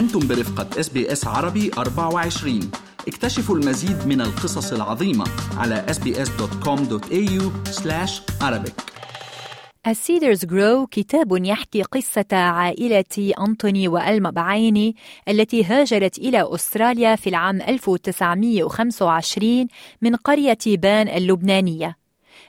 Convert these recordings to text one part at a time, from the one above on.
أنتم برفقة SBS عربي 24 اكتشفوا المزيد من القصص العظيمة على sbs.com.au arabic. Cedars Grow كتاب يحكي قصة عائلة أنتوني وألما بعيني التي هاجرت إلى أستراليا في العام 1925 من قرية بان اللبنانية.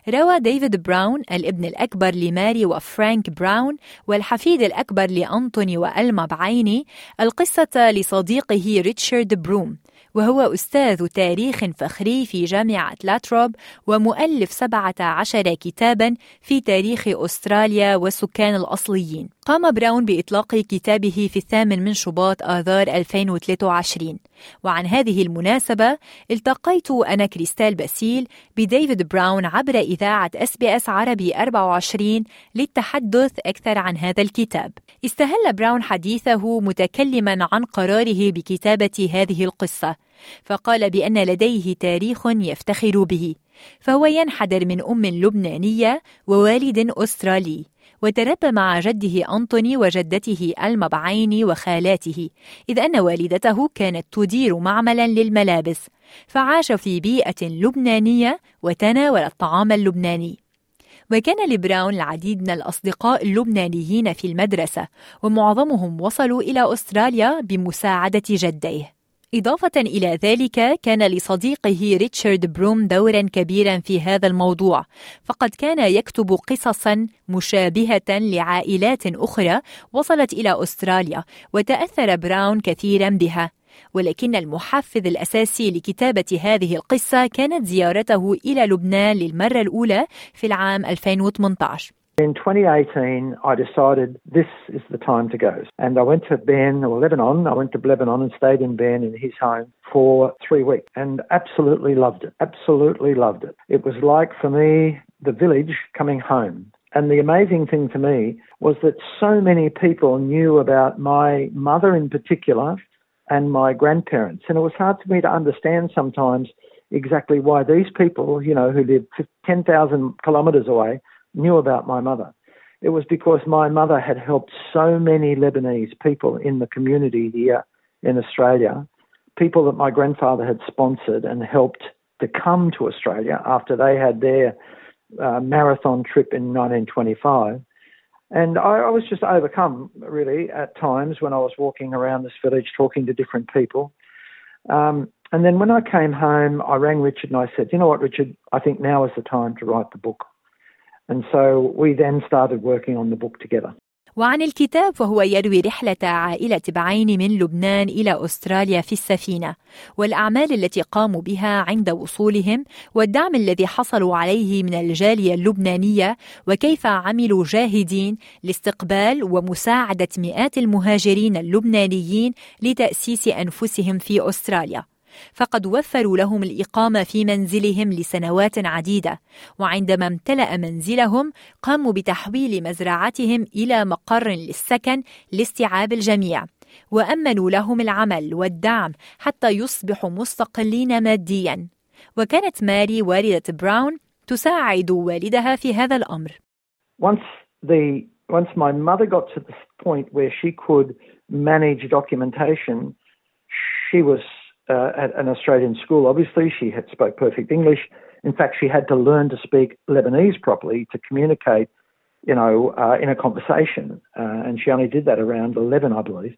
روى ديفيد براون الابن الأكبر لماري وفرانك براون والحفيد الأكبر لأنتوني وألما بعيني القصة لصديقه ريتشارد بروم وهو أستاذ تاريخ فخري في جامعة لاتروب ومؤلف 17 كتابا في تاريخ أستراليا والسكان الأصليين. قام براون بإطلاق كتابه في الثامن من شباط آذار 2023 وعن هذه المناسبة التقيت أنا كريستال باسيل بديفيد براون عبر إذاعة SBS عربي 24 للتحدث أكثر عن هذا الكتاب. استهل براون حديثه متكلما عن قراره بكتابة هذه القصة فقال بأن لديه تاريخ يفتخر به فهو ينحدر من أم لبنانية ووالد أسترالي. وتربى مع جده أنطوني وجدته ألما بعيني وخالاته إذ أن والدته كانت تدير معملا للملابس فعاش في بيئة لبنانية وتناول الطعام اللبناني. وكان لبراون العديد من الأصدقاء اللبنانيين في المدرسة ومعظمهم وصلوا إلى أستراليا بمساعدة جديه. إضافة إلى ذلك كان لصديقه ريتشارد بروم دورا كبيرا في هذا الموضوع فقد كان يكتب قصصا مشابهة لعائلات أخرى وصلت إلى أستراليا وتأثر براون كثيرا بها. ولكن المحفز الأساسي لكتابة هذه القصة كانت زيارته إلى لبنان للمرة الأولى في العام 2018 In 2018, I decided this is the time to go. And I went to Ben or Lebanon. I went to Lebanon and stayed in Ben in his home for three weeks and absolutely loved it. Absolutely loved it. It was like for me, the village coming home. And the amazing thing to me was that so many people knew about my mother in particular and my grandparents. And it was hard for me to understand sometimes exactly why these people, you know, who lived 10,000 kilometres away, knew about my mother. It was because my mother had helped so many Lebanese people in the community here in Australia, people that my grandfather had sponsored and helped to come to Australia after they had their uh, marathon trip in 1925. And I, I, was just overcome, really, at times when I was walking around this village talking to different people. Um, and then when I came home, I rang Richard and I said, You know what, Richard, I think now is the time to write the book. And so we then started working on the book together. وعن الكتاب فهو يروي رحلة عائلة بعين من لبنان إلى أستراليا في السفينة والأعمال التي قاموا بها عند وصولهم والدعم الذي حصلوا عليه من الجالية اللبنانية وكيف عملوا جاهدين لاستقبال ومساعدة مئات المهاجرين اللبنانيين لتأسيس أنفسهم في أستراليا فقد وفروا لهم الإقامة في منزلهم لسنوات عديدة وعندما امتلأ منزلهم قاموا بتحويل مزرعتهم إلى مقر للسكن لاستيعاب الجميع وأمنوا لهم العمل والدعم حتى يصبحوا مستقلين ماديا. وكانت ماري والدة براون تساعد والدها في هذا الأمر. Once the once my mother got to the point where she could manage documentation, she was uh, at an Australian school. Obviously, she had spoke perfect English. In fact, she had to learn to speak Lebanese properly to communicate, you know, uh, in a conversation. Uh, and she only did that around 11, I believe.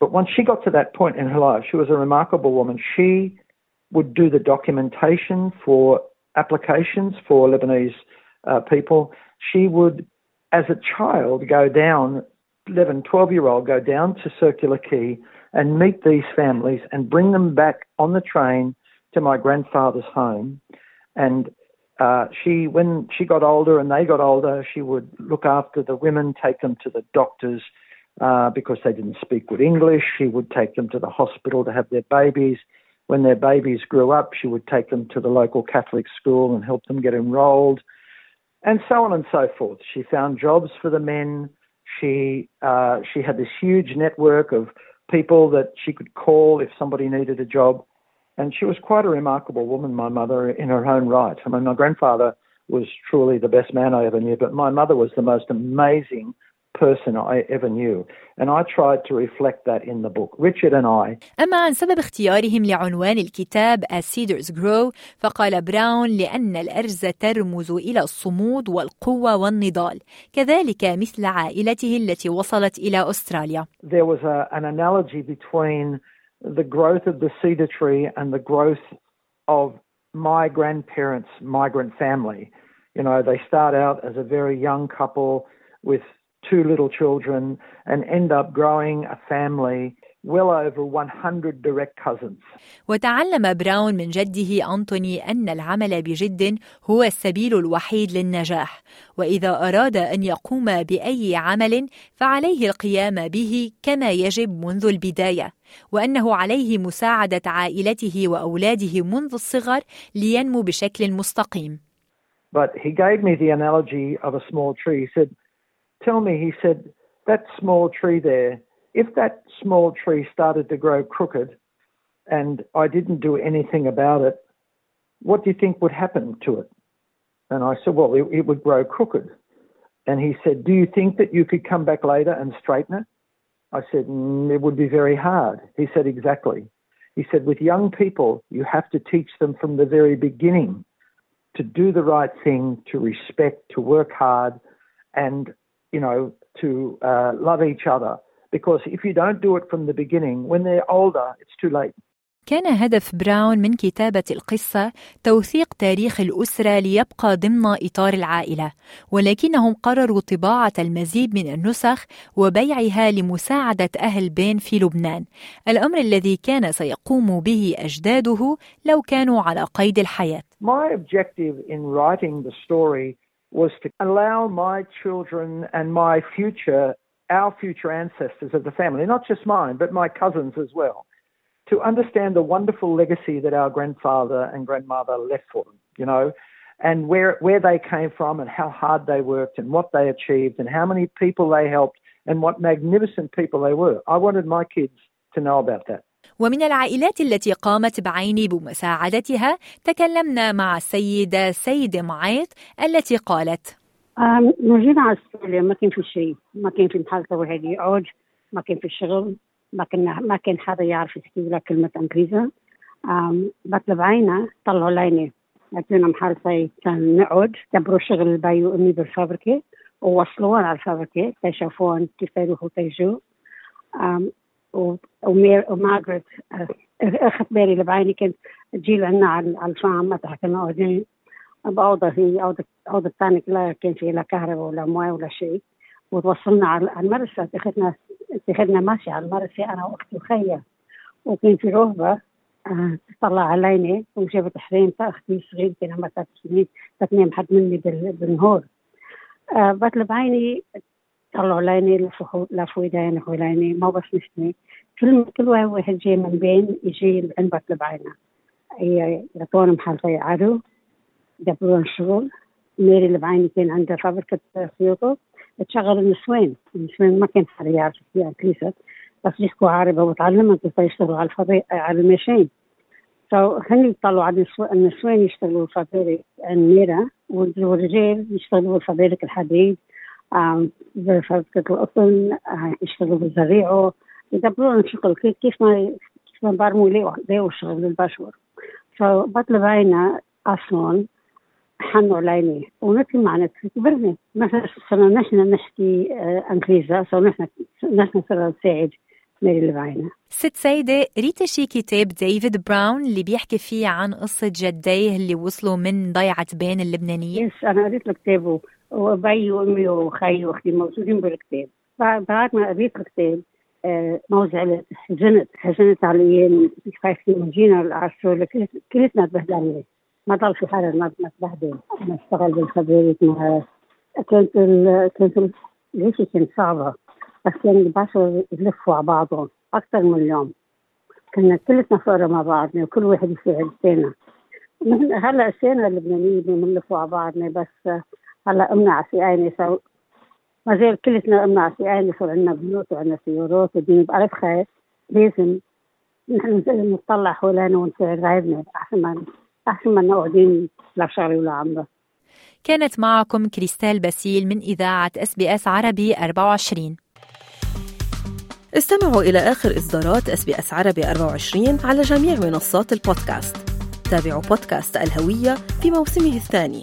But once she got to that point in her life, she was a remarkable woman. She would do the documentation for applications for Lebanese uh, people. She would, as a child, go down, 11, 12 year old, go down to Circular Quay and meet these families and bring them back on the train to my grandfather's home. And uh, she, when she got older and they got older, she would look after the women, take them to the doctors uh, because they didn't speak good English. She would take them to the hospital to have their babies. When their babies grew up, she would take them to the local Catholic school and help them get enrolled, and so on and so forth. She found jobs for the men. She uh, she had this huge network of people that she could call if somebody needed a job. And she was quite a remarkable woman, my mother, in her own right. I mean, my grandfather was truly the best man I ever knew, but my mother was the most amazing person I ever knew. And I tried to reflect that in the book. Richard and I. أما عن سبب اختيارهم لعنوان الكتاب As Cedars Grow فقال براون لأن الأرز ترمز إلى الصمود والقوة والنضال كذلك مثل عائلته التي وصلت إلى أستراليا. There was a, an analogy between the growth of the cedar tree and the growth of my grandparents' migrant family. You know, they start out as a very young couple with two little children and end up growing a family well over 100 direct cousins. وتعلم براون من جده أنتوني أن العمل بجد هو السبيل الوحيد للنجاح وإذا أراد أن يقوم بأي عمل فعليه القيام به كما يجب منذ البداية وأنه عليه مساعدة عائلته وأولاده منذ الصغر لينمو بشكل مستقيم But he gave me the analogy of a small tree. He said, Tell me, he said, that small tree there, if that small tree started to grow crooked and I didn't do anything about it, what do you think would happen to it? And I said, Well, it, it would grow crooked. And he said, Do you think that you could come back later and straighten it? I said, mm, It would be very hard. He said, Exactly. He said, With young people, you have to teach them from the very beginning to do the right thing, to respect, to work hard, and, you know, to uh, love each other. Because if you don't do it from the beginning, when they're older, it's too late. كان هدف براون من كتابة القصة توثيق تاريخ الأسرة ليبقى ضمن إطار العائلة، ولكنهم قرروا طباعة المزيد من النسخ وبيعها لمساعدة أهل بين في لبنان، الأمر الذي كان سيقوم به أجداده لو كانوا على قيد الحياة. My objective in writing the story was to allow my children and my future, our future ancestors of the family, not just mine, but my cousins as well, to understand the wonderful legacy that our grandfather and grandmother left for them, you know, and where, where they came from and how hard they worked and what they achieved and how many people they helped and what magnificent people they were. I wanted my kids to know about that. ومن العائلات التي قامت بعيني بمساعدتها تكلمنا مع السيدة سيد معيط التي قالت من جينا على استراليا ما كان في شيء ما كان في محل توحيد يقعد ما كان في شغل ما كنا ما كان حدا يعرف يكتب لك كلمة إنجليزي. بطلب عينا طلعوا ليني اعطينا محل كان نقعد دبروا شغل البي وامي بالفابريكا ووصلونا على الفابريكا تشافون كيف يروحوا تيجوا. ومارغريت اخذت بالي اللي بعيني كنت تجي لنا على الفام متى كنا قاعدين هي أوضة أوضة الثانية لا كان في لا كهرباء ولا موية ولا شيء. وتوصلنا على المرسى اتخذنا اتخذنا ماشي على المرسى أنا وأختي وخيا. وكان في رهبة آه تطلع علينا وجابت حريم أختي صغيرة كان عمرها ثلاث سنين تتنام حد مني بالنهار. آه بطلب عيني طلعوا ليني لفوا لفوا يدين ليني ما بس نشتني. كل كل واحد جاي من بين يجي عند بطلب عينه يعطونا محل عدو دبرون شغل ميري بعيني كان عندها فابريكة خيوطة تشغل النسوان النسوان ما كان حدا يعرف فيها كنيسة بس يحكوا عربي وتعلموا كيف يشتغلوا على الفضاء على الماشين. فهن يطلعوا على النسوان يشتغلوا فابريك الميرة والرجال يشتغلوا فابريك الحديد. فابريكة القطن يشتغلوا بالزريعة يدبرون شغل كيف ما كيف ما برموا ليه شغل البشر فبطلب عينا أصلا حنوا علينا ونحكي معنا كبرنا مثلا صرنا نحن نحكي إنجليزي. صرنا نحن نحن صرنا نساعد ميري اللي بعينا ست سيدة ريتا شي كتاب ديفيد براون اللي بيحكي فيه عن قصة جديه اللي وصلوا من ضيعة بين اللبنانية يس أنا قريت الكتاب وأبي وأمي وخي وأختي موجودين بالكتاب. بعد ما قريت الكتاب ما زعلت حزنت حزنت على الأيام خايفين جينا العصر كلتنا تبهدلنا ما ضل في حدا ما تبهدل. أنا اشتغل بالخبيرة كانت ال كانت ليش كانت صعبة؟ بس كان البشر يلفوا على بعضهم أكثر من اليوم. كنا كلتنا فقرا مع بعضنا وكل واحد يساعد الثاني. هلا السنة اللبنانية بنلفوا على بعضنا بس هلا امنا على سقاينا ما زال كلتنا امنا على سقاينا صار عندنا بيوت وعندنا سيارات ودين بعرف خير لازم نحن نطلع حولنا ونساعد غيرنا أحسن ما أحسن ما نقعدين لا شغله ولا عمره. كانت معكم كريستال باسيل من إذاعة SBS عربي 24 استمعوا إلى آخر إصدارات SBS عربي 24 على جميع منصات البودكاست. تابعوا بودكاست الهوية في موسمه الثاني.